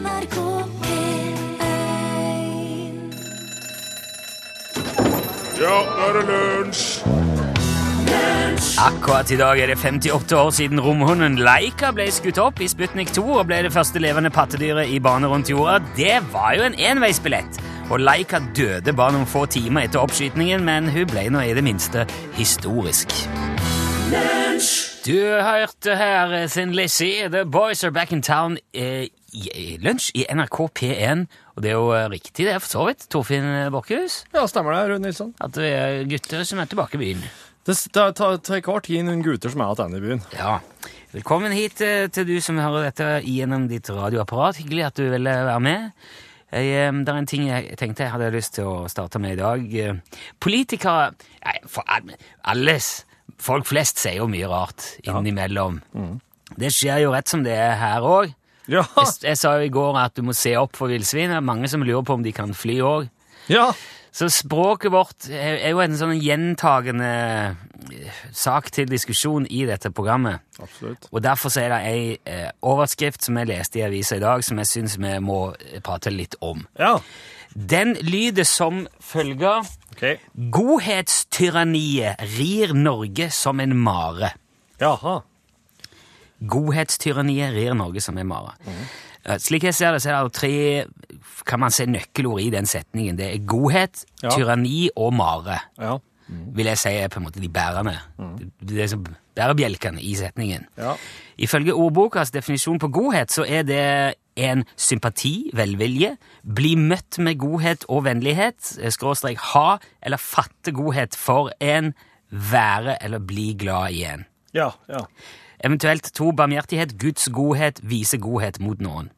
NRK P1 Ja, nå er det lunsj! Akkurat i dag er det 58 år siden romhunden Leika ble skutt opp i Sputnik 2 og ble det første levende pattedyret i bane rundt jorda. Det var jo en enveisbillett, og Leika døde bare noen få timer etter oppskytingen, men hun ble nå i det minste historisk. Du hørte her Sin Thin Lizzie, The Boys Are Back in Town eh, i, lunsj i NRK P1. Og det er jo eh, riktig, det er for så vidt, Torfinn Bakkehus, Ja, stemmer det, Rune Nilsson. at det er gutter som er tilbake i byen. Det tar hver tid noen gutter som er igjen i byen. Ja. Velkommen hit eh, til du som hører dette gjennom ditt radioapparat. Hyggelig at du ville være med. Jeg, eh, det er en ting jeg tenkte jeg hadde lyst til å starte med i dag. Eh, Politikere nei, for alles, Folk flest sier jo mye rart innimellom. Det skjer jo rett som det er her òg. Ja, Jeg, jeg sa jo i går at du må se opp for villsvin. Det er mange som lurer på om de kan fly òg. ja. Så språket vårt er er jo en sånn gjentagende eh, sak til diskusjon i dette programmet. Absolutt. Og derfor er det ei eh, overskrift som jeg leste i avisa i dag, som jeg syns vi må eh, prate litt om. Ja. Den lyder som følger okay. Godhetstyranniet rir Norge som en mare. Jaha. Godhetstyranniet rir Norge som en mare. Mm. Slik jeg ser det, så er det tre kan man se nøkkelord i den setningen. Det er godhet, Ja. tyranni og mare. Ja. vil jeg si er på en måte de bærende. Det som som bærebjelkene i setningen. Ja. Ifølge ordbokas definisjon på godhet så er det en sympati, velvilje, bli møtt med godhet og vennlighet, eh, skråstrek ha eller fatte godhet for en, være eller bli glad i en. Ja. Ja. Eventuelt to, barmhjertighet, Guds godhet, vise godhet mot noen.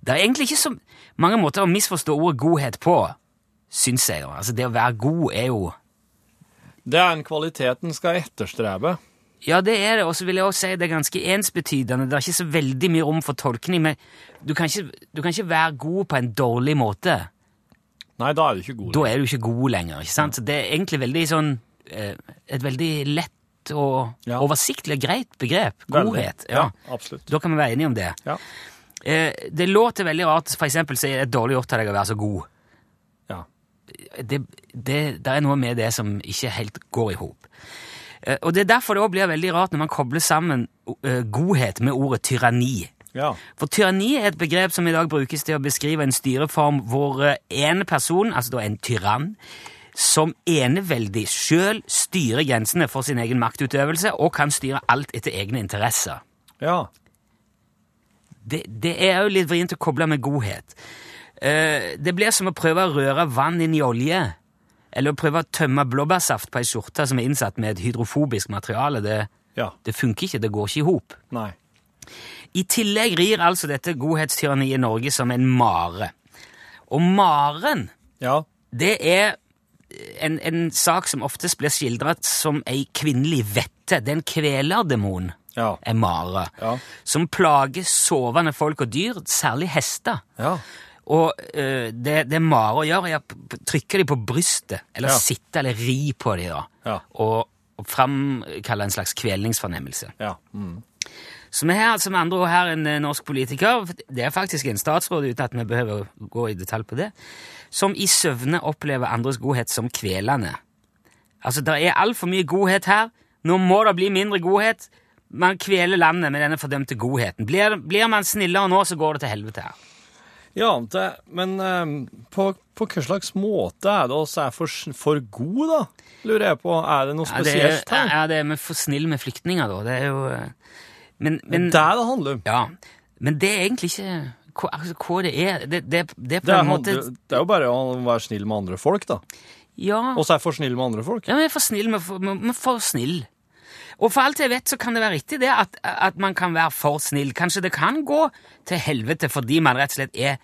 Det er egentlig ikke så mange måter å misforstå ordet godhet på, syns jeg. Altså, det å være god er jo Det er en kvalitet en skal etterstrebe. Ja, det er det, og så vil jeg også si det er ganske ensbetydende. Det er ikke så veldig mye rom for tolkning, men du kan ikke, du kan ikke være god på en dårlig måte. Nei, da er du ikke god. Da er du ikke god lenger, ikke sant? Så det er egentlig veldig sånn eh, Et veldig lett og Ja. oversiktlig greit begrep. Godhet. Ja. absolutt. Da kan vi være enige om det. Ja. Eh, det låter veldig rart, for eksempel, så er det dårlig gjort av deg å være så god. Ja. det, det, det er noe med det som ikke helt går i hop. Eh, Og det er derfor det også blir veldig rart når man kobler sammen eh, godhet med ordet tyranni. Ja. For tyranni er et begrep som i dag brukes til å beskrive en styreform hvor eh, en person, altså da en tyrann, som eneveldig sjøl styrer grensene for sin egen maktutøvelse og kan styre alt etter egne interesser. Ja. Det, det er jo litt vrient å koble med godhet. Det blir som å prøve å røre vann inn i olje, eller å prøve å tømme blåbærsaft på ei skjorte som er innsatt med et hydrofobisk materiale. Det, Ja. det funker ikke, det går ikke i hop. I tillegg rir altså dette godhetstyranniet Norge som en mare. Og maren, Ja. det er en, en sak som oftest blir skildret som ei kvinnelig vette. Det er en kvelerdemon, Ja. en mare, Ja. som plager sovende folk og dyr, særlig hester. Ja. Og uh, det, det Mare gjør, er å trykke dem på brystet, eller Ja. sitte eller ri på dem, da, Ja. og, og framkalle en slags kvelningsfornemmelse. Ja. Mm. Så vi har altså med andre ord her en eh, norsk politiker, det er faktisk en statsråd uten at vi behøver å gå i detalj på det, som i søvne opplever andres godhet som kvelende. Altså, det er altfor mye godhet her, nå må det bli mindre godhet. Man kveler landet med denne fordømte godheten. Blir, blir man snillere nå, så går det til helvete her. Ja, det, men eh, på, på hva slags måte er det oss er for, for god, da? Lurer jeg på. Er det noe Ja, det er, spesielt her? ja, det er vi for snille med flyktninger, da. Det er jo eh, Men, men det er det handler om. Ja, men det er egentlig ikke hva, altså, hva det er. Det, det, det er på Det er, en måte det er jo bare å være snill med andre folk, da. Ja, Og så er for snill med andre folk. ja vi er for snill med, med, med for snill. Og for alt jeg vet, så kan det være riktig det at, at man kan være for snill. Kanskje det kan gå til helvete fordi man rett og slett er,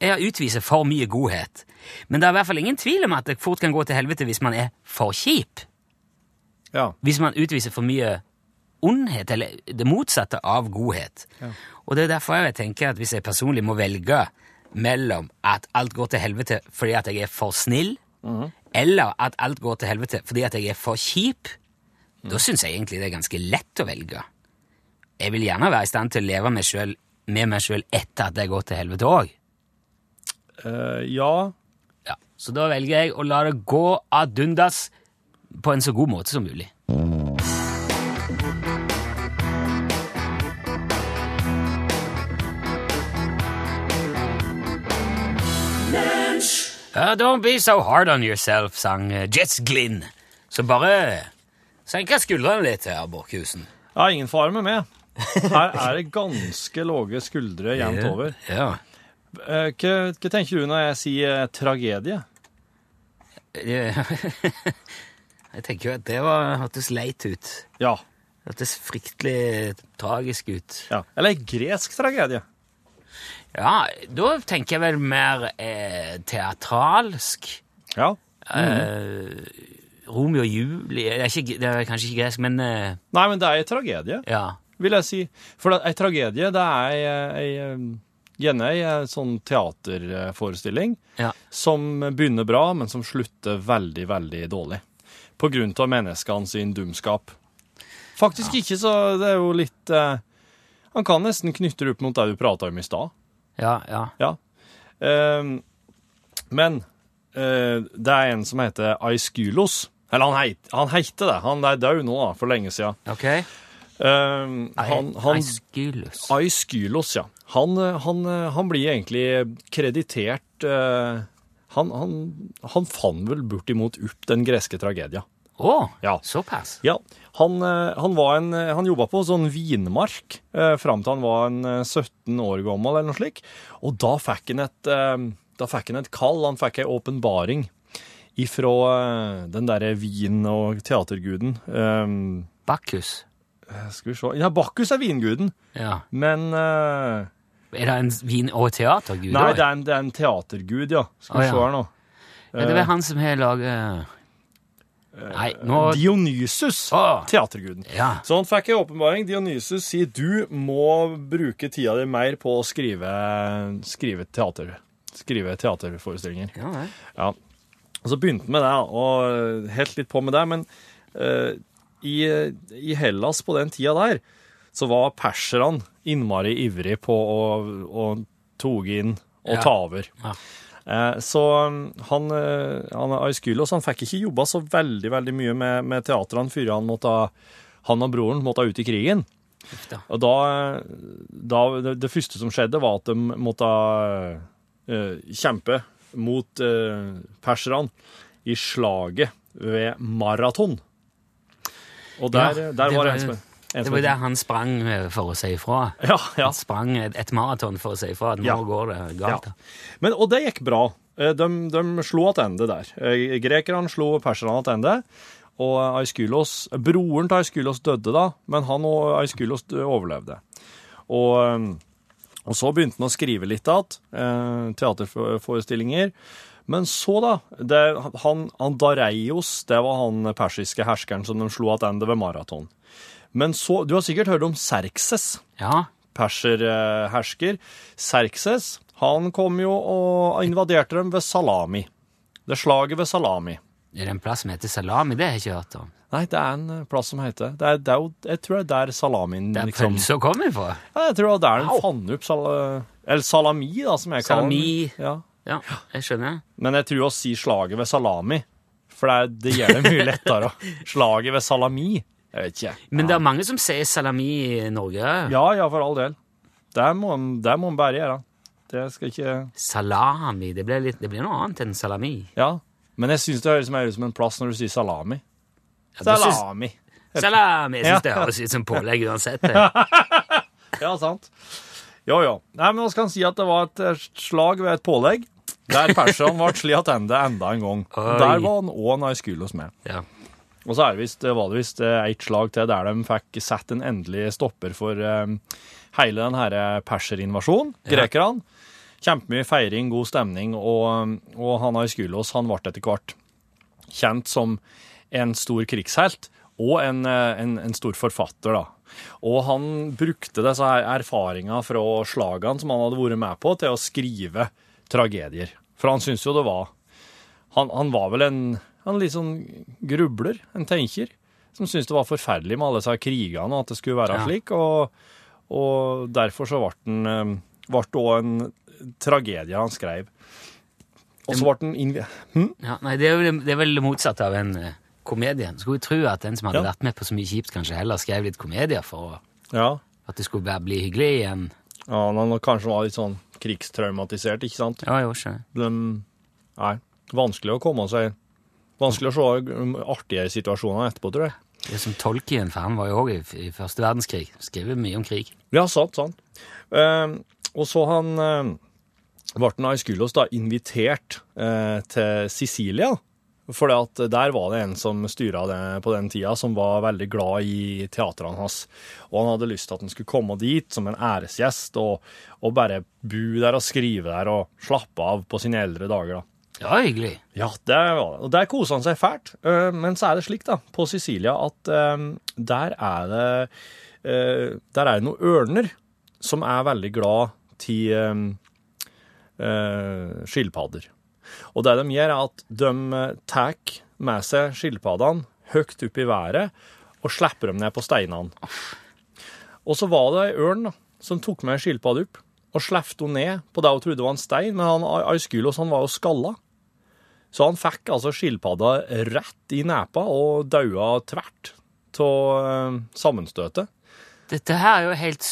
er utviser for mye godhet. Men det er i hvert fall ingen tvil om at det fort kan gå til helvete hvis man er for kjip. Ja. hvis man utviser for mye ondhet, eller det motsatte av godhet. Og det er derfor jeg tenker at hvis jeg personlig må velge mellom at alt går til helvete fordi at jeg er for snill, eller at alt går til helvete fordi at jeg er for kjip, da syns jeg egentlig det er ganske lett å velge. Jeg vil gjerne være i stand til å leve meg selv, med meg sjøl etter at det går gått til helvete òg. Uh, ja. Ja. Så da velger jeg å la det gå ad undas på en så god måte som mulig. Uh, don't be so hard on yourself, sang Jets Glynn. Så bare senk skuldrene litt her, Borchhusen. ja, ingen fare med meg. Her er det ganske lave skuldre jevnt over. Ja. Eh, hva, hva tenker du når jeg sier eh, tragedie? Jeg tenker jo at det var, hørtes leit ut. Ja. Hørtes fryktelig tragisk ut. ja. Eller gresk tragedie. Ja, da tenker jeg vel mer eh, teatralsk. Ja. Eh, Romeo og Julie det er, ikke, det er kanskje ikke gresk, men eh, Nei, men det er en tragedie, ja. vil jeg si. For en tragedie, det er ei, ei, eh, gjerne ei eh, sånn teaterforestilling ja. som begynner bra, men som slutter veldig, veldig dårlig. På grunn av menneskene sin dumskap. Faktisk ikke, så det er jo litt eh, Han kan nesten knytte det opp mot det du prata om i stad. Ja, ja. Ja. Ehm, men eh, det er en som heter Aiskylos. Eller han, heit, han heiter det. Han er død nå, da, for lenge siden. Ok. Ehm, han, han, Aeschylus. Aiskylos, ja. Han, eh, han, eh, han blir egentlig kreditert uh, han, fant vel bortimot opp den greske tragedien. Å, Ja. såpass? Ja, han, han, var en, han jobba på sånn vinmark eh, fram til han var en eh, 17 år gammel, eller noe slik. Og da fikk han et, eh, da fikk han et kall, han fikk ei åpenbaring ifra eh, den derre vin- og teaterguden. um, Bakkus. skal vi se Ja, Bakkus er vinguden, Ja. men uh, Er det en vin- og teatergud? Nei, det er, en, det er en teatergud, ja. Skal vi Å, ja. se her nå. Er det vel han som har laget Nei, nå Dionysus, Å. teaterguden. Ja. Så han fikk en åpenbaring. Dionysus sier du må bruke tida di mer på å skrive, skrive, teater, skrive teaterforestillinger. Ja. Ja. Og så begynte med det, og helt litt på med det. Men uh, i, i Hellas på den tida der, så var perserne innmari ivrig på å, å toge inn og Ja. ta over. Ja. Eh, Så um, han, eh, han Aiskylos han fikk ikke jobba så veldig veldig mye med, med teatrene før han, måtte, han og broren måtte ut i krigen. Da. Og da, da det, det første som skjedde, var at de måtte uh, kjempe mot uh, perserne i slaget ved Maraton. Og der, Ja, der var det en spenn. Det var der han sprang eh, for å si ifra. Ja, ja. Han sprang et, et maraton for å si ifra at nå Ja. går det galt. Men, og det gikk bra. Eh, De, de slo tilbake der. Eh, Grekerne slo perserne tilbake. Og Aiskylos, broren til Aiskylos døde da, men han og Aiskylos overlevde. Og, eh, og så begynte han å skrive litt igjen, eh, teaterforestillinger. Men så, da det, han, han Dareios, det var han persiske herskeren som de slo tilbake ved maraton. Men så Du har sikkert hørt om Serkses Ja. perserhersker, Serkses, han kom jo og invaderte dem ved Salami. Det slaget ved Salami. Er det en plass som heter Salami? Det har jeg ikke hørt om. Nei, det er en eh, plass som heter det. Er, det er jo, jeg tror det er der salamien Der liksom pølsa kom ifra? ja, Jeg tror det er der de Au. fant opp sal, Eller salami, da, som jeg kaller den. Ja. Ja, jeg skjønner. Men jeg tror å si slaget ved salami, for det, er- det gjør det mye lettere. slaget ved salami. Jeg vet ikke. Men det er mange som sier salami i Norge. Ja, ja, for all del. Det må det må en bare gjøre. Det skal ikke Salami. Det blir, litt, det blir noe annet enn salami. Ja. Men jeg syns det høres mer ut som en plass når du sier salami. Salami. Salami! Jeg syns det høres ut som pålegg uansett. Ja, sant. Jo, jo. Nei, men vi kan si at det var et eh, slag ved et pålegg, der Persson ble slått tilbake enda en gang. Oi. Der var han òg Naiskylos med. Ja. Og så er det visst, var det visst eh, ett slag til der de fikk satt en endelig stopper for um, hele den her perserinvasjonen. Grekerne. Kjempemye feiring, god stemning, og, og han Aiskylos han ble etter hvert kjent som en stor krigshelt og en, eh, en, en stor forfatter, da. Og han brukte disse her erfaringene fra slagene som han hadde vært med på, til å skrive tragedier. For han syntes jo det var Han, han var vel en, en litt sånn grubler, en tenker, som syntes det var forferdelig med alle disse krigene, og at det skulle være Ja. slik. Og, Og derfor så ble eh, det også en tragedie han skrev. Og så ble den. Hm? Ja, nei, det er, vel, det er vel motsatt av en uh, komedie. Skulle jo tro at den som hadde Ja. vært med på så mye kjipt, kanskje heller skrev litt komedier for å, Ja. at det skulle bare bli hyggelig igjen. ja han kanskje var litt sånn krigstraumatisert, ikke sant? Ja, jo, skjønner. De, nei, vanskelig å komme seg Vanskelig å se artige situasjoner etterpå, tror jeg. Det er som Tolkien, for han var jo òg i, i første verdenskrig. Skrev mye om krig. Ja, sant, sant. Eh, og så han eh, ble Aiskulos da invitert eh, til Sicilia. For der var det en som styra det på den tida, som var veldig glad i teatrene hans. Og han hadde lyst til at han skulle komme dit som en æresgjest og, og bare bo der og skrive der og slappe av på sine eldre dager. da. Ja, hyggelig. Ja, det var det. Og der koser han seg fælt. Eh, Men så er det slik, da, på Sicilia, at eh, der er det eh, Der er det noen ørner som er veldig glad til skilpadder. Og det de gjør, er at de eh, tar med seg skilpaddene høyt opp i været og slipper dem ned på steinene. Og så var det ei ørn da, som tok med ei skilpadde opp og slapp henne ned på det hun trodde var en stein, men han, Aiskylos han var jo skalla. Så han fikk altså skilpadda rett i nepa og daua tvert av sammenstøtet. Dette her er jo helt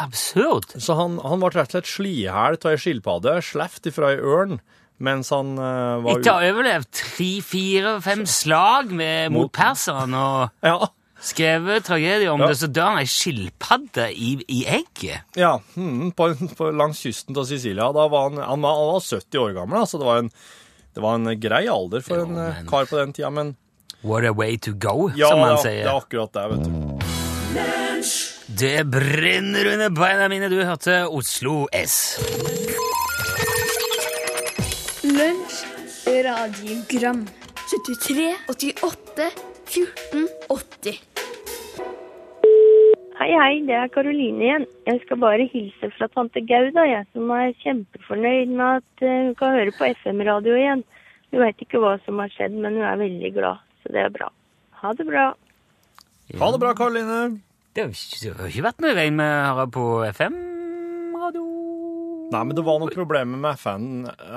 absurd. Så han, han ble rett og slett slihæl av ei skilpadde, sluppet ifra ei ørn, mens han uh, var Etter å ha overlevd tre, fire, fem slag med, mot Mot- perseren og Ja, skrevet tragedier om Ja. det, så dør han ei skilpadde i, i egget. ja mm, på, på, langs kysten av Sicilia. Var han, han, var, han var 70 år gammel, så det var en, det var en grei alder for Jo, en eh, men- kar på den tida, men What a way to go, ja, som man ja, det er akkurat det, vet du. Det brenner under beina mine. Du hørte Oslo S. radiogram 73, 88, 14, 80 Hei, hei, det er Karoline igjen. Jeg skal bare hilse fra tante Gauda, jeg, som er kjempefornøyd med at eh, hun kan høre på FM-radio igjen. Hun vet ikke hva som har skjedd, men hun er veldig glad, så det er bra. Ha det bra. Ha det bra, Karoline. Det har ikke- det har ikke vært noe regn med å høre på FM-radio. Nei, men det var noen problemer med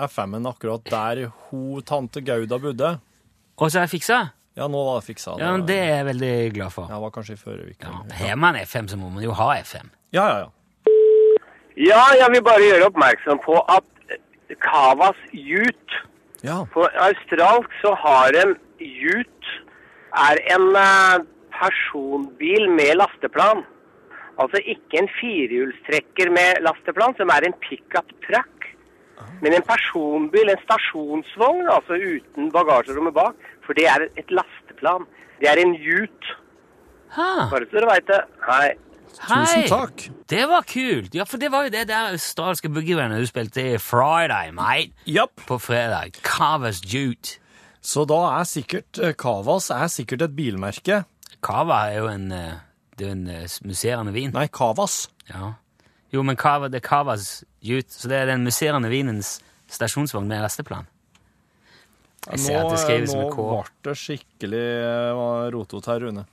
FM-en akkurat der hun tante Gauda bodde. Og så er det fiksa. Ja, nå var det fiksa. Ja, men det er jeg veldig glad for. Ja, det var kanskje i forrige uke. Ja, Har man FM, så må man jo ha FM. Ja, ja, ja. Ja, jeg vil bare gjøre oppmerksom på at Kavas Ute Ja, På australsk så har en Ute er en eh, personbil med lasteplan. Altså ikke en firehjulstrekker med lasteplan, som er en pickup truck. Men en personbil, en stasjonsvogn, altså uten bagasjerommet bak. For det er et lasteplan. Det er en Ute. Ha, Bare så dere veit det. Hei. tusen takk. Det var kult. Ja, for det var jo det der australske boogiebandet du spilte i Friday, mate. Japp. På fredag. Cavas Jute. Så da er sikkert eh, Kavas er sikkert et bilmerke. Cava er jo en, eh, det er jo en eh, musserende vin. Nei, Kavas. Ja. Jo, men Cava, det er Cavas Jute, så det er den musserende vinens stasjonsvogn med lasteplan. Jeg ser at det skrives med K. Nå ble det skikkelig uh, rotete her, Rune.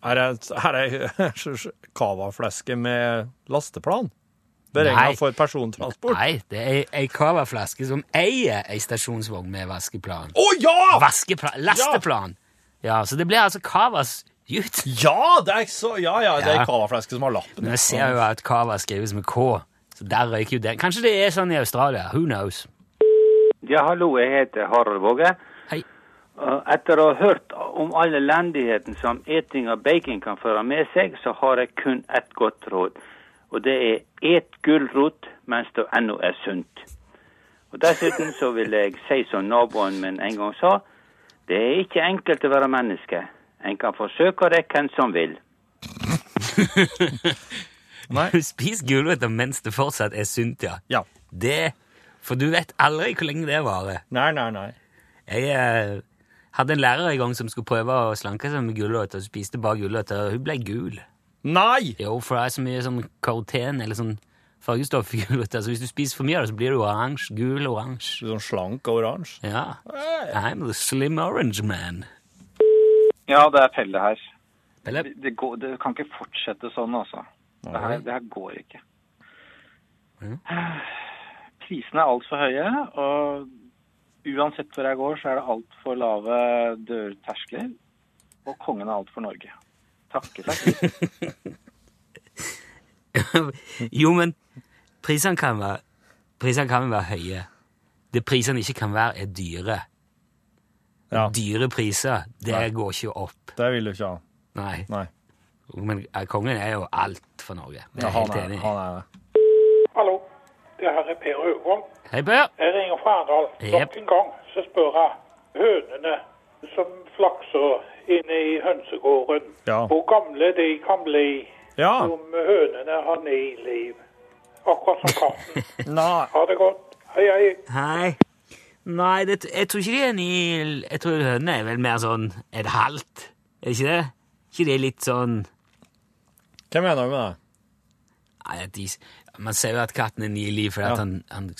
Er det, er Cava-fleske med lasteplan? Nei. Beregna for persontransport? Nei, det er ei Cava-flaske som eier ei stasjonsvogn med vaskeplan. Ja! Vaskeplan, lasteplan! Ja, så det blir altså Cavas Jute. Ja, det er så, ja, ja, det er Ja. Cava-fleske som har lappen. Men jeg ser jo at Cava skrives med K, så der røyker jo den. Kanskje det er sånn i Australia. Who knows? Ja, hallo, jeg heter Harald Våge. Hei. Etter å ha hørt om all elendigheten som eting av bacon kan føre med seg, så har jeg kun ett godt råd. Og det er et gulrot mens det ennå er sunt. Og Dessuten så vil jeg si som naboen min en gang sa, det er ikke enkelt å være menneske. En kan forsøke det hvem som vil. Nei. Spis gulrøtter mens det fortsatt er sunt, ja. Ja. Det For du vet aldri hvor lenge det varer. Nei, nei, nei. Jeg eh, hadde en lærer en gang som skulle prøve å slanke seg med gulrøtter, og spiste bare gulrøtter, og hun ble gul. Nei! Jo, for det er så mye sånn karoten eller sånn fargestoff i gulrøtter, så hvis du spiser for mye av det, så blir du oransje. Gul oransje. Sånn slank og oransje. Ja. I'm the slim orange man. Ja, det er Pelle her. Pelle? Det, går, det kan ikke fortsette sånn, altså. Det her, det her går ikke. Prisene er altfor høye, og uansett hvor jeg går, så er det altfor lave dørterskler. Og kongen er alt for Norge. Takke seg. jo, men prisene kan være Prisene kan være høye. Det prisene ikke kan være, er dyre. Ja. Dyre priser, det Nei. går ikke opp. Det vil du ikke ha. Nei. Nei. Men eh, kongen er jo alt for Norge. Det er Ja, jeg han helt er, enig han er det. Hallo, det her er Per Høgholm. Hei, Per. Jeg ringer fra Arendal. Nok en gang så spør jeg hønene som flakser inne i hønsegården, Ja. hvor gamle de kan bli Ja. om hønene har ni liv. Akkurat som katten. Ha det godt. Hei, hei. Hei. Nei, det, jeg tror ikke de er ni Jeg tror hønene er vel mer sånn et halvt. Er det ikke det? ikke de litt sånn Hva mener du med det? Nei, de, Man ser jo at katten er ni liv fordi Ja. han, han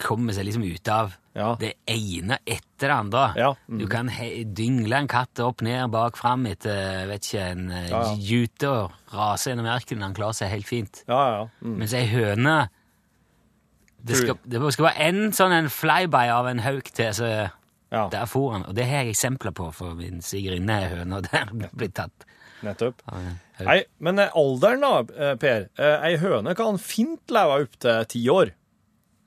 kommer seg liksom ut av Ja. det ene etter det andre. Ja, Mm. Du kan dyngle en katt opp, ned, bak, fram etter vet ikke, en uh, Ja, ja. og rase gjennom ørkenen. Han klarer seg helt fint. Ja, ja. Mm. Mens ei høne det skal, det skal være en sånn en flyby av en hauk til, så ja. der for han. Og det har jeg eksempler på, for min svigerinne er høne, og der blir tatt Nettopp. Nei, men eh, alderen da, eh, Per. Eh, Ei høne kan fint leve opp til ti år.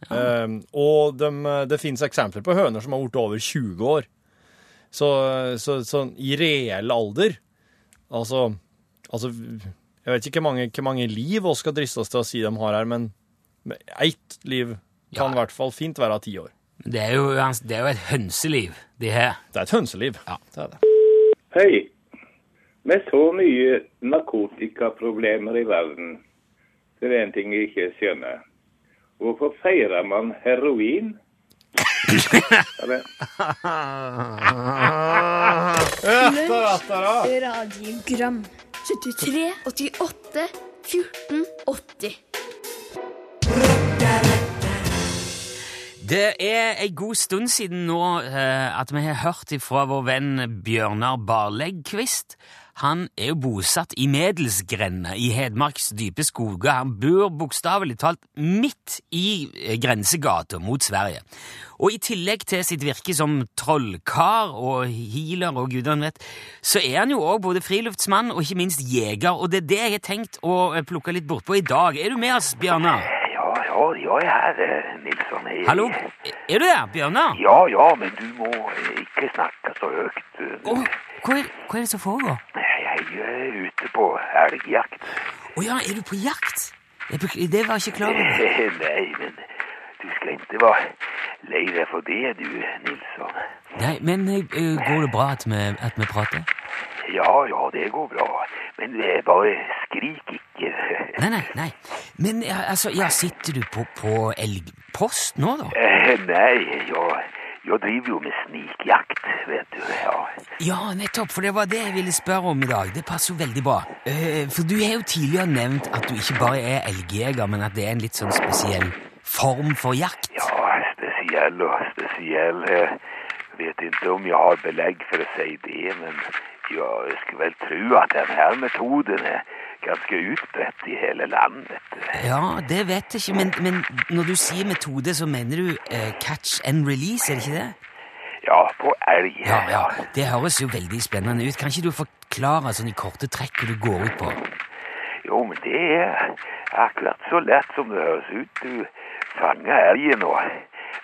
Eh, og dem, eh, det finnes eksempler på høner som har blitt over 20 år. Så, så, sånn i reell alder Altså, altså Jeg vet ikke hvor mange, mange liv vi skal driste oss til å si de har her, men ett liv kan Ja. i hvert fall fint være ti år. Det er jo, det er jo et hønseliv, de har. Det er et hønseliv. Ja. Det er det. Hei. Med så mye narkotikaproblemer i verden, det er det en ting jeg ikke skjønner. Hvorfor feirer man heroin? Radiogram 73, 88, 14, 80 Det er en god stund siden nå eh, at vi har hørt fra vår venn Bjørnar Barleggkvist. Han er jo bosatt i Medelsgrenda i Hedmarks dype skoger. Han bor bokstavelig talt midt i eh, grensegata mot Sverige. Og i tillegg til sitt virke som trollkar og healer og gudene vet, så er han jo òg både friluftsmann og ikke minst jeger, og det er det jeg har tenkt å eh, plukke litt bortpå i dag. Er du med oss, Bjørnar? Ja, ja, jeg er her, eh, Nilsson. Jeg, Hallo? Er du der, Bjørnar? Ja, ja, men du må eh, ikke snakke så høyt. Oh, hva, er, hva er det som foregår? Jeg er ute på elgjakt. Å ja, er du på jakt? Det var jeg ikke klar over. Nei, men du skal ikke være lei deg for det, du, Nilsson. Nei, men går det bra at vi, at vi prater? Ja, ja, det går bra. Men det er bare skrik ikke. Nei, nei, nei. Men altså, ja, sitter du på, på elgpost nå, da? Eh, Nei, jeg, jeg driver jo med snikjakt, vet du. Ja. Ja, nettopp, for det var det jeg ville spørre om i dag. Det passer jo veldig bra. Uh, for du har jo tidligere nevnt at du ikke bare er elgjeger, men at det er en litt sånn spesiell form for jakt. Ja, spesiell og spesiell. Jeg vet ikke om jeg har belegg for å si det, men jeg skulle vel tro at denne metoden er ganske utbredt i hele landet. Ja, det vet jeg ikke, men, men når du sier metode, så mener du eh, catch and release, er det ikke det? Ja, på elg. Ja, ja, det høres jo veldig spennende ut. Kan ikke du forklare sånn i korte trekk hva du går ut på? Jo, men det er akkurat så lett som det høres ut. Du fanger elgen og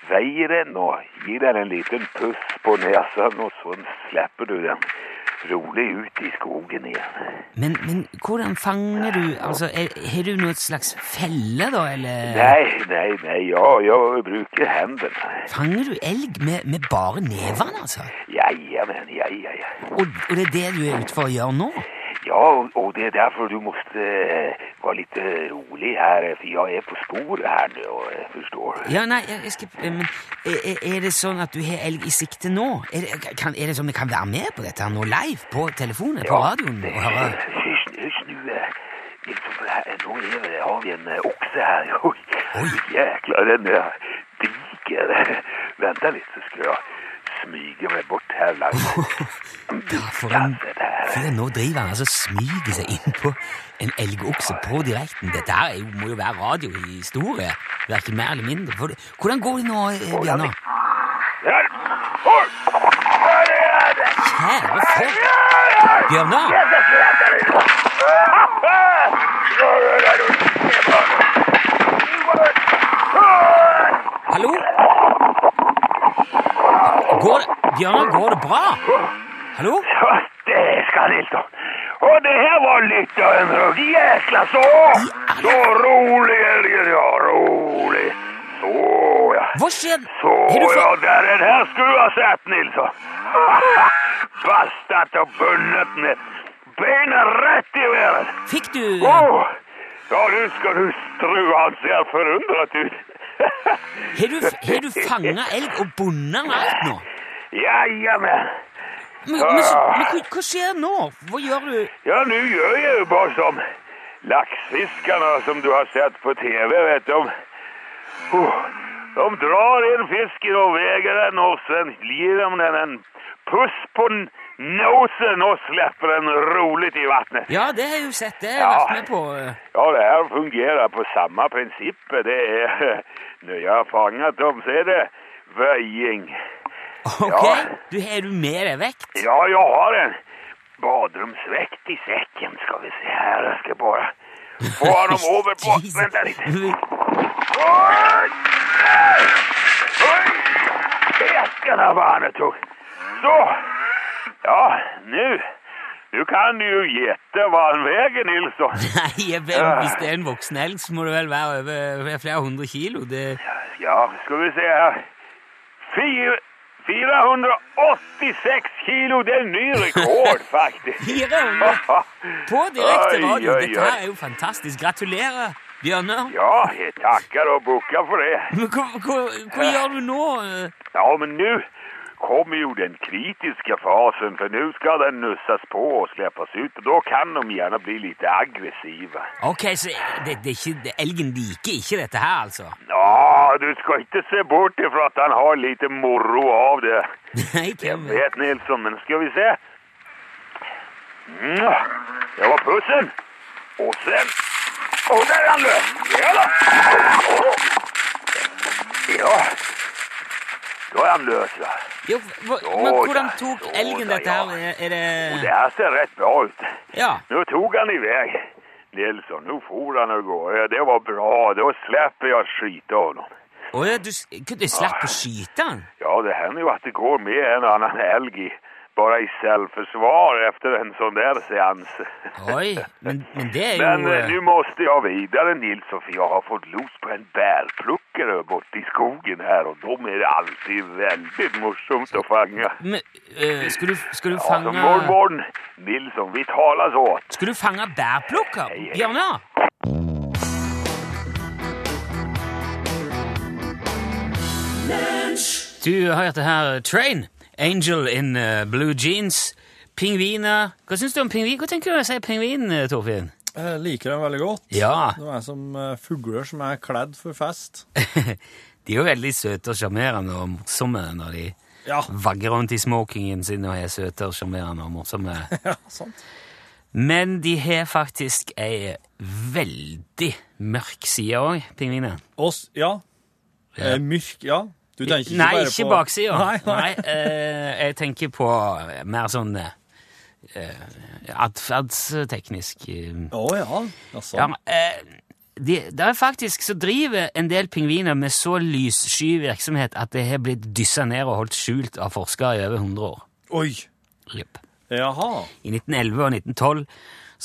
veier den og gir den en liten puss på nesen, og sånn slipper du den rolig ut i skogen igjen. Men, men hvordan fanger du Altså, har du noe slags felle, da, eller Nei, nei, nei, ja, jeg bruker hendene. Fanger du elg med, med bare nevene, altså? Ja, ja, men, ja, ja, ja. Og, og det er det du er ute for å gjøre nå? Ja, og- det er derfor du måtte eh, være litt eh, rolig her, for jeg er på sporet her nå, jeg forstår du? Ja, nei, jeg, skal Men er, er- det sånn at du har elg i sikte nå? Er det, kan, er det sånn vi kan være med på dette her nå live? På telefonen? På radioen? Og høre? Hysj, eh, nå har vi en eh, okse her. Oi, Oi. jækla, den er diger. Vent litt, så skal jeg smyge meg bort her langs Ja, for en fyr nå driver han altså smyger seg inn på en elgokse på direkten. Dette her er jo, må jo være radiohistorie, verken mer eller mindre. For, hvordan går det nå, eh, Bjørnar? Er! Kjære folk! Bjørnar! Hallo? Går det Bjørnar, går det bra? Hallo? Ja, det skal Nilsson. Og det her var litt av en rød jækla så! Så rolig, Elgen, ja, rolig. Så, ja. Hva skjer? Så, ja, der er her skulle du ha sett, Nilsson. Bastet og bundet med beina rett i været. Fikk du Åh, ja, nå skal du tro han ser forundret ut. Har du, har du fanga elg og bundet den alt nå? Jajamän. Men, men, så- men hva, hva skjer nå? Hva gjør du? Ja, nå gjør jeg jo bare som laksefiskerne som du har sett på tv, vet du. Oh, de drar inn fisken og veier den og så gir de den en puss på nosen og slipper den rolig i vattnet. Ja, det har jeg jo sett. Det har jeg Ja. vært med på. Ja, det her fungerer på samme prinsippet. Det er Når jeg har fanget dem så er det väjing. Ok, Ja. du har du med deg vekt? Ja, jeg har en baderomsvekt i sekken. Skal vi se her, jeg skal bare få dem over på... Vent litt. Oi! Men- Oi! Där! er han. Så! Ja, nå du kan du gjette hva den veier, Nilsson. Nei, hvis det er en voksen elg, så må det vel være over flere hundre kilo. Det... Ja, skal vi se her Fyra, 486 kilo, det er en ny rekord faktisk. 400 på direkte radio! Dette her er jo fantastisk. Gratulerer, Bjørnar. Ja, jeg takker og bukker for det. Men hva, hva, hva gjør du nå? Ja, men nå kommer jo den kritiske fasen for nå skal den nusses på og slippes ut og Da kan de gjerne bli litt aggressive. Ok, så det, det ikke, det, elgen liker ikke dette her, altså? Ja, du skal ikke se bort ifra at han har lite morro av det. Nei, hvem vet Nilsson, men skal vi se. Det var pussen. Og se Å, der er han du! Ja, da. ja. Da er han løs, ja. Jo, hva, men hvordan tok elgen dette her? Er, det det her ser rett bra ut. Ja. Nå tok han iväg. Nilsson, nå for han av gå. Det var bra. Da slipper jeg å skyte av honom. Å ja, du, kunne du slapp å skyte den? Ja, det hender jo at det går med en annen elg i, bare i selvforsvar efter en sånn der seans. Oi, men, men det er jo Men eh, nu måste jag videre, Nils, for jeg har fått los på en bærplukker bort i skogen og dem de det alltid veldig morsomt å fange. men, eh, Skal du, skal du Ja, så fange morgon, morgon Nilsson, vi talas åt. Skal du fange bærplukker? Bjørnar? Du har hørt det her Train. Angel in eh, blue jeans. Pingviner. Hva syns du om pingvin? Hva tenker du om jeg sier pingvin, eh, Torfinn? Jeg liker dem veldig godt. Ja, Det er som eh, fugler som er kledd for fest. de er jo veldig søte og sjarmerende og morsomme når de Ja, vagger rundt i smokingen sin og er søte og sjarmerende og morsomme. ja sant. Men de har faktisk ei veldig mørk side òg, pingvinene. Ja. Eh, myrk, ja. Du tenker ikke Nei, bare ikke på baksida. Nei, nei. eh, jeg tenker på eh, mer sånn eh, atferdsteknisk Å Å ja. altså. ja, eh, det, det er faktisk så driver en del pingviner med så lyssky virksomhet at det har blitt dyssa ned og holdt skjult av forskere i over 100 år. Oi. Yep. Jaha. I 1911 og 1912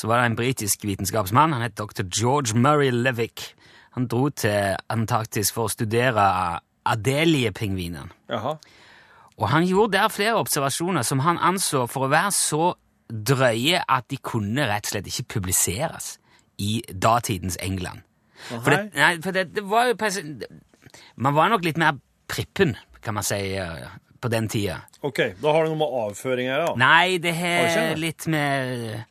så var det en britisk vitenskapsmann, han het dr. George Murray Levick. Han dro til Antarktis for å studere Adelie-pingvinen. Jaha. Og han gjorde der flere observasjoner som han anså for å være så drøye at de kunne rett og slett ikke publiseres i datidens England. For, det, nei, for det, det var jo Man var nok litt mer prippen, kan man si, eh, på den tida. Ok, da har du noe med avføring her, da. Nei, det Har litt med eh,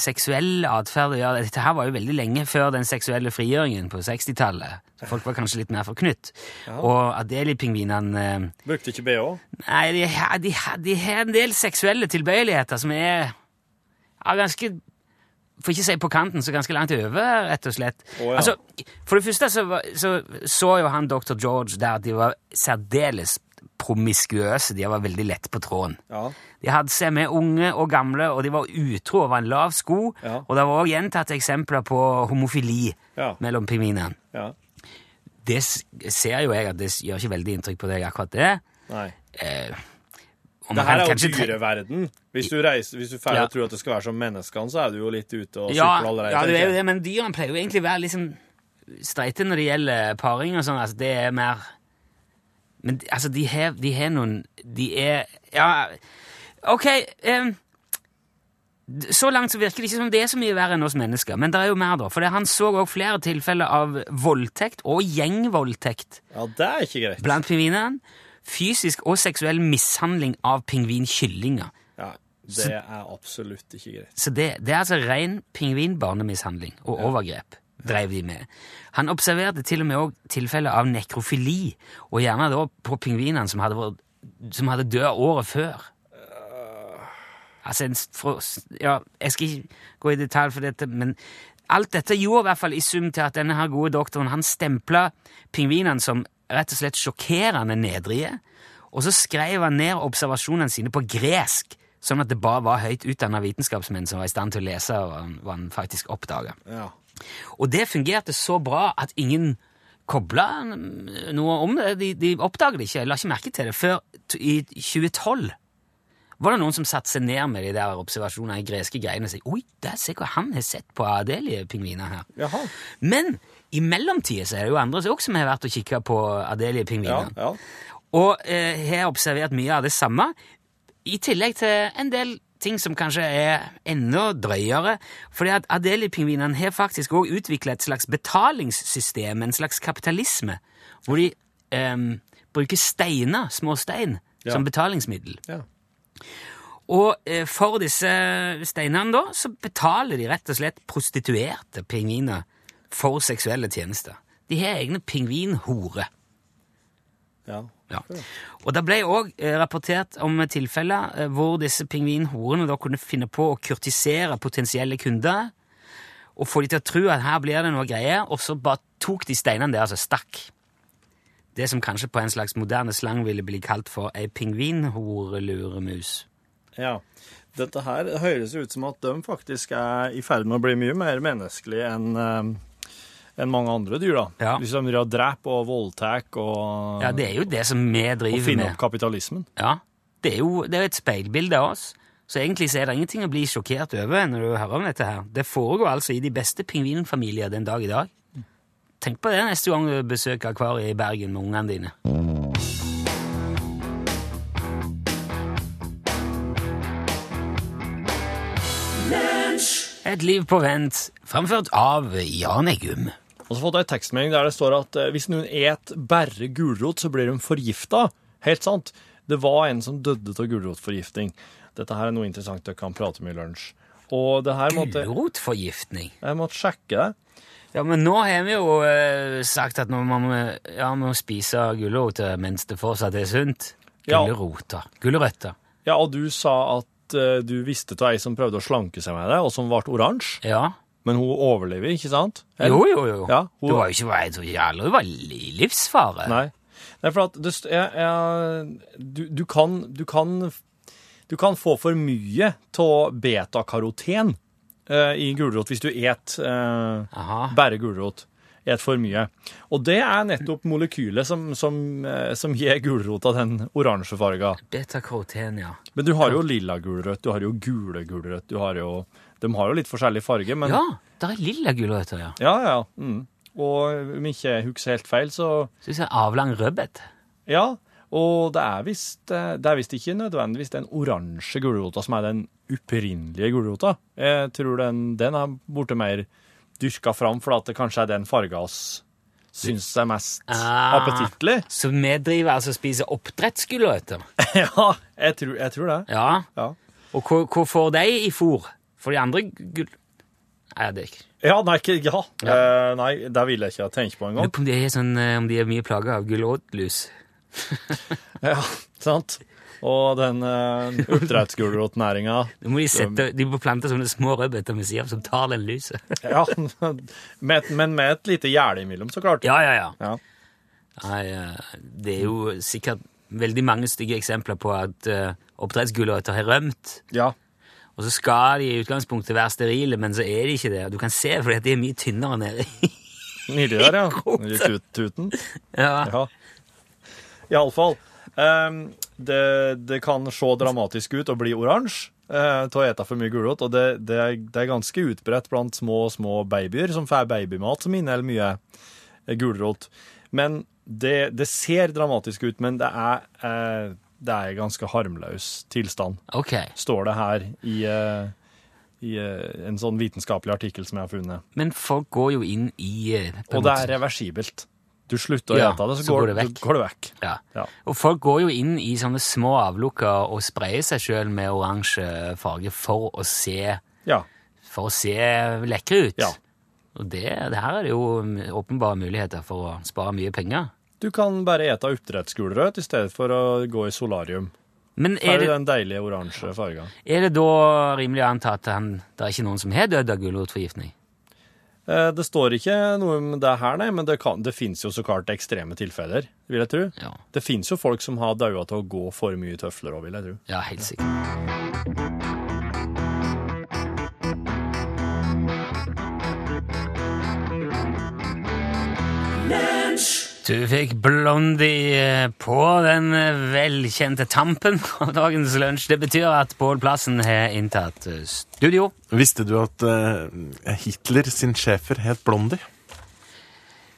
seksuell atferd å gjøre. Dette her var jo veldig lenge før den seksuelle frigjøringen på 60-tallet. Folk var kanskje litt mer forknytt. Ja. Og Adelie-pingvinene eh, Brukte ikke bh? Nei, de, de, de har en del seksuelle tilbøyeligheter som er ja, ganske For ikke å si på kanten, så ganske langt over, rett og slett. Å, ja. Altså, For det første så, var- så så jo han dr. George der at de var særdeles promiskuøse. De var veldig lett på tråden. Ja. De hadde seg med unge og gamle, og de var utro over en lav sko. Ja. Og det var også gjentatt eksempler på homofili Ja. mellom pingvinene. ja. Det ser jo jeg at det gjør ikke veldig inntrykk på deg, akkurat det. Nei. Eh, Det her er jo dyreverden. Hvis du, reiser, hvis du Ja. tror at det skal være som menneskene, så er du jo litt ute og ja, sykler allerede. ja, det er jo det, men dyrene pleier jo egentlig å være liksom streite når det gjelder paring og sånn. Altså, det er mer Men altså, de har, de har noen De er Ja, OK. um, så langt så virker det ikke som det er så mye verre enn oss mennesker. Men det er jo mer, da. For han så òg flere tilfeller av voldtekt, og gjengvoldtekt, Ja, det er ikke greit. blant pingvinene. Fysisk og seksuell mishandling av pingvinkyllinger. Ja, det er absolutt ikke greit. Så det, det er altså ren pingvinbarnemishandling og overgrep drev de med. Han observerte til og med også tilfeller av nekrofili, og gjerne da på pingvinene som hadde, vært, som hadde dødd året før. Altså, ja, jeg skal ikke gå i detalj for dette, men alt dette gjorde i hvert fall i sum til at denne her gode doktoren han stempla pingvinene som rett og slett sjokkerende nedrige, og så skrev han ned observasjonene sine på gresk, sånn at det bare var høyt utdanna vitenskapsmenn som var i stand til å lese hva han, hva han faktisk oppdaga. Ja. Og det fungerte så bra at ingen kobla noe om det. De, de oppdaget det ikke, la ikke merke til det, før i 2012 var det noen som satte seg ned med de der observasjonene i greske greiene og sa oi, der se hva han har sett på Adelie-pingviner her. Jaha. Men i mellomtida så er det jo andre som også har vært og kikka på Adelie-pingviner. Ja, ja. Og eh, har observert mye av det samme, i tillegg til en del ting som kanskje er enda drøyere. fordi at Adelie-pingvinene har faktisk også utvikla et slags betalingssystem, en slags kapitalisme, hvor de eh, bruker steiner, små stein, Ja. som betalingsmiddel. Ja. Og eh, for disse steinene da, så betaler de rett og slett prostituerte pingviner for seksuelle tjenester. De har egne pingvinhorer. Ja. Ja. Og det ble òg eh, rapportert om tilfeller eh, hvor disse pingvinhorene da kunne finne på å kurtisere potensielle kunder og få de til å tro at her blir det noe greier, og så bare tok de steinene der og stakk. Det som kanskje på en slags moderne slang ville bli kalt for ei pingvinhoreluremus. Ja. Dette her høres ut som at de faktisk er i ferd med å bli mye mer menneskelige enn eh, enn mange andre dyr, da. Ja. Hvis de driver og dreper og voldtar og, Ja, det er jo det som vi og driver finner med. opp kapitalismen. Ja, det er jo det er et speilbilde av oss. Så egentlig så er det ingenting å bli sjokkert over når du hører om dette her. Det foregår altså i de beste pingvinfamilier den dag i dag. Tenk på det neste gang du besøker akvariet i Bergen med ungene dine. Et liv på vent, framført av Jan Eggum. Og så fått en tekstmelding der det står at eh, hvis noen et bare gulrot, så blir de forgifta. Helt sant. Det var en som døde av gulrotforgifting. Dette her er noe interessant dere kan prate om i lunsj. Og det her måtte Gulrotforgiftning? Jeg måtte sjekke det. Ja, men nå har vi jo eh, sagt at nå må vi ja, må spise gulrøtter mens det fortsatt er sunt. Ja. Gulroter. Gulrøtter. Ja, og du sa at eh, du visste av ei som prøvde å slanke seg med det, og som ble oransje. Ja. Men hun overlever, ikke sant? Eller? Jo, jo, jo. Ja, hun, Du var jo ikke jeg tror ikke alle var i livsfare. Nei. Nei, for at det, jeg, jeg, du, du, kan, du, kan, du kan få for mye av betakaroten eh, i gulrot hvis du et eh, bare gulrot. Et for mye. Og det er nettopp molekylet som, som, eh, som gir gulrota den oransje farga. Beta-karoten, ja. Men du har jo lilla gulrøtt, du har jo gule gulrøtt, du har jo De har jo litt forskjellig farge, men Ja, det er lilla gulrøtter, ja. Ja, ja. Mm. Og om jeg ikke husker helt feil, så Så jeg avlang rødbet. Ja, og eh, det er visst ikke nødvendigvis den oransje gulrota som er den opprinnelige gulrota. Jeg tror den, den er borte mer dyrka fram for at det kanskje er den farga oss syns er mest Ah. appetittlig. Så vi driver altså og spiser oppdrettsgulrøtter? ja, jeg tror, jeg tror det. Ja. Ja. Og hvor, får de i fôr? For de andre gull... Nei, det er ikke Ja, nei, ikke, ja. Eh, nei, det vil jeg ikke tenke på Lurer engang. på om de er, sånn, eh, om de er mye plaga av gulrotlus. Ja, sant? Og den uh, oppdrettsgulrotnæringa de, må plante sånne små rødbeter med siden som tar den lyset. Ja, med, men med et lite gjerde imellom, så klart. Ja, ja, ja. Ja. Nei, eh, det er jo sikkert veldig mange stygge eksempler på at uh, oppdrettsgulrøtter har rømt. Ja. Og så skal de i utgangspunktet være sterile, men så er de ikke det. Du kan se fordi at de er mye tynnere nede. Nedi der, ja. Nedi i tuten. ja. Ja. Iallfall. Um, det, det kan se dramatisk ut og bli oransje til å ete for mye gulrot, og det, det, er, det er ganske utbredt blant små små babyer som får babymat som inneholder mye eh, gulrot. Men det, det ser dramatisk ut, men det er, eh, det er ganske harmløs tilstand, okay. står det her i, eh, i eh, en sånn vitenskapelig artikkel som jeg har funnet. Men folk går jo inn i eh, Og det er reversibelt. Du slutter å Ja, ete det, så, så går, går det går det vekk. Ja. Ja. Og folk går jo inn i sånne små avlukker og sprayer seg sjøl med oransje farge for å se Ja. For å se lekre ut. Ja. Og det, det her er det jo åpenbare muligheter for å spare mye penger. Du kan bare ete oppdrettsgulrøtt i stedet for å gå i solarium. Men er det, den deilige oransje fargen. er det da rimelig å anta at han, det er ikke noen som har dødd av gulrotforgiftning? Eh, Det står ikke noe om det her, nei, men det, kan, det finnes jo så klart ekstreme tilfeller, vil jeg tro. Ja. Det finnes jo folk som har daua til å gå for mye tøfler òg, vil jeg tro. Ja, helt sikkert. Du fikk Blondie eh, på den eh, velkjente tampen av dagens lunsj. Det betyr at Pål Plassen har inntatt eh, studio. Visste du at uh, Hitler sin schæfer het Blondie?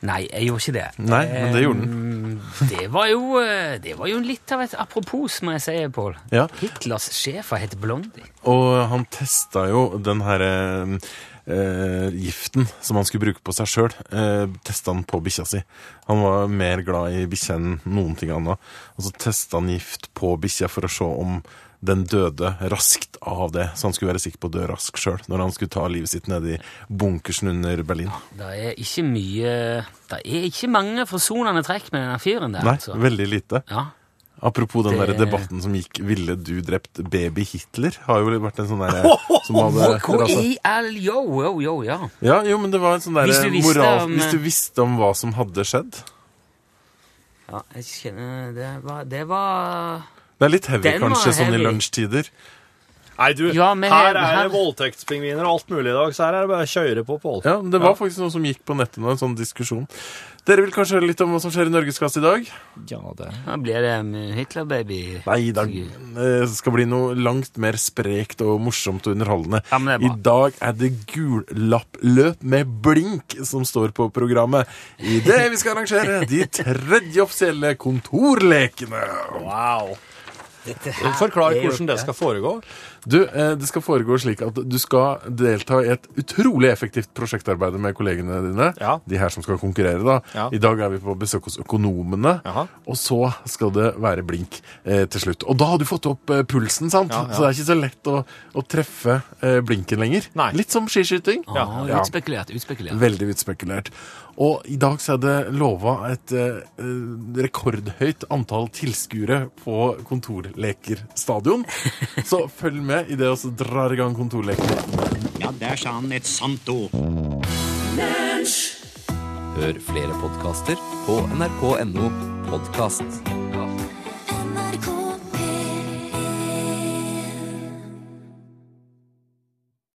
Nei, jeg gjorde ikke det. Nei, men det gjorde den. Det var jo, det var jo litt av et apropos, må jeg si, Pål. Ja. Hitlers sjefer het Blondie. Og han testa jo den herre eh, giften som han skulle bruke på seg sjøl, eh, testa han på bikkja si. Han var mer glad i bikkja enn noen ting annet. Og så testa han gift på bikkja for å se om den døde raskt av det, så han skulle være sikker på å dø raskt sjøl når han skulle ta livet sitt nede i bunkersen under Berlin. Det er ikke mye Det er ikke mange forsonende trekk med denne fyren der, Nei, altså. veldig lite. Ja. Apropos den Det- der debatten som gikk 'Ville du drept baby Hitler?' har jo vært en sånn derre som hadde all Yo, yo, ja. Ja, jo, men det var en sånn derre moral om- Hvis du visste om hva som hadde skjedd. ja jeg kjenner Det var, det var Det er litt heavy, kanskje, heavy. sånn i lunsjtider. Nei, du, Ja, her her- er her- det voldtektspingviner og alt mulig i dag, så her er det bare å kjøre på, Pål. Ja, det var faktisk noe som gikk på nettet nå, en sånn diskusjon. Dere vil kanskje høre litt om hva som skjer i Norgesklasse i dag? Ja, det Da blir det en Hitler-baby. Nei, det eh, skal bli noe langt mer sprekt og morsomt og underholdende. Ja, men det er I dag er det gullappløp med blink som står på programmet. I det vi skal arrangere de tredje offisielle kontorlekene. Wow. Dette her Forklar hvordan det skal foregå. Du, eh, Det skal foregå slik at du skal delta i et utrolig effektivt prosjektarbeid med kollegene dine. Ja. De her som skal konkurrere. da. Ja. I dag er vi på besøk hos Økonomene. Jaha. Og så skal det være blink eh, til slutt. Og da har du fått opp eh, pulsen, sant? Ja, ja. Så det er ikke så lett å, å treffe eh, blinken lenger. Nei. Litt som skiskyting. Ah, Ja. Utspekulert. utspekulert. Veldig utspekulert. Og i dag så er det lova et eh, eh, rekordhøyt antall tilskuere på Kontorleker-stadion. Så følg med i det vi drar i gang Kontorleker. Ja, der sa han et sant ord. Hør flere podkaster på nrk.no podkast.